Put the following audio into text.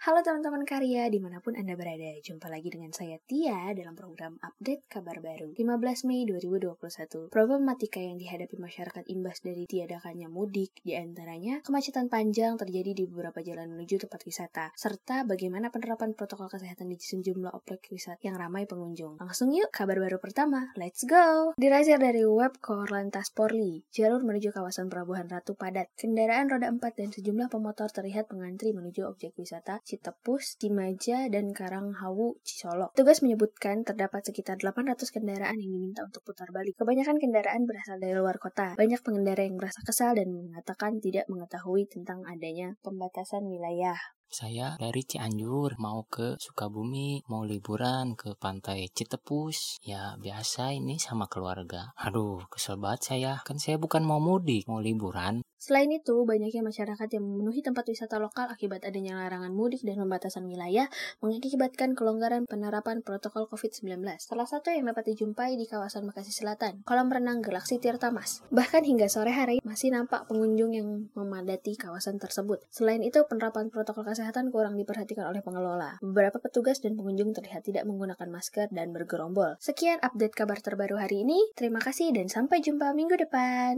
Halo teman-teman karya di mana pun Anda berada, jumpa lagi dengan saya Tia dalam program Update Kabar Baru 15 Mei 2021. Problematika yang dihadapi masyarakat imbas dari tiadakannya mudik, di antaranya kemacetan panjang terjadi di beberapa jalan menuju tempat wisata, serta bagaimana penerapan protokol kesehatan di sejumlah objek wisata yang ramai pengunjung. Langsung yuk, kabar baru pertama, let's go! Dilansir dari web Korlantas Porli, jalur menuju kawasan Pelabuhan Ratu padat, kendaraan roda 4 dan sejumlah pemotor terlihat mengantri menuju objek wisata Citepus, Dimaja, dan Karanghawu, Cisolok. Tugas menyebutkan terdapat sekitar 800 kendaraan yang diminta untuk putar balik. Kebanyakan kendaraan berasal dari luar kota. Banyak pengendara yang merasa kesal dan mengatakan tidak mengetahui tentang adanya pembatasan wilayah. Saya dari Cianjur mau ke Sukabumi, mau liburan ke pantai Citepus. Ya biasa ini sama keluarga. Aduh, kesel banget saya. Kan saya bukan mau mudik, mau liburan. Selain itu, banyaknya masyarakat yang memenuhi tempat wisata lokal akibat adanya larangan mudik dan pembatasan wilayah mengakibatkan kelonggaran penerapan protokol COVID-19. Salah satu yang dapat dijumpai di kawasan Bekasi Selatan, kolam renang Galaksi Tirtamas. Bahkan hingga sore hari masih nampak pengunjung yang memadati kawasan tersebut. Selain itu, penerapan protokol kesehatan kurang diperhatikan oleh pengelola. Beberapa petugas dan pengunjung terlihat tidak menggunakan masker dan bergerombol. Sekian update kabar terbaru hari ini. Terima kasih dan sampai jumpa minggu depan.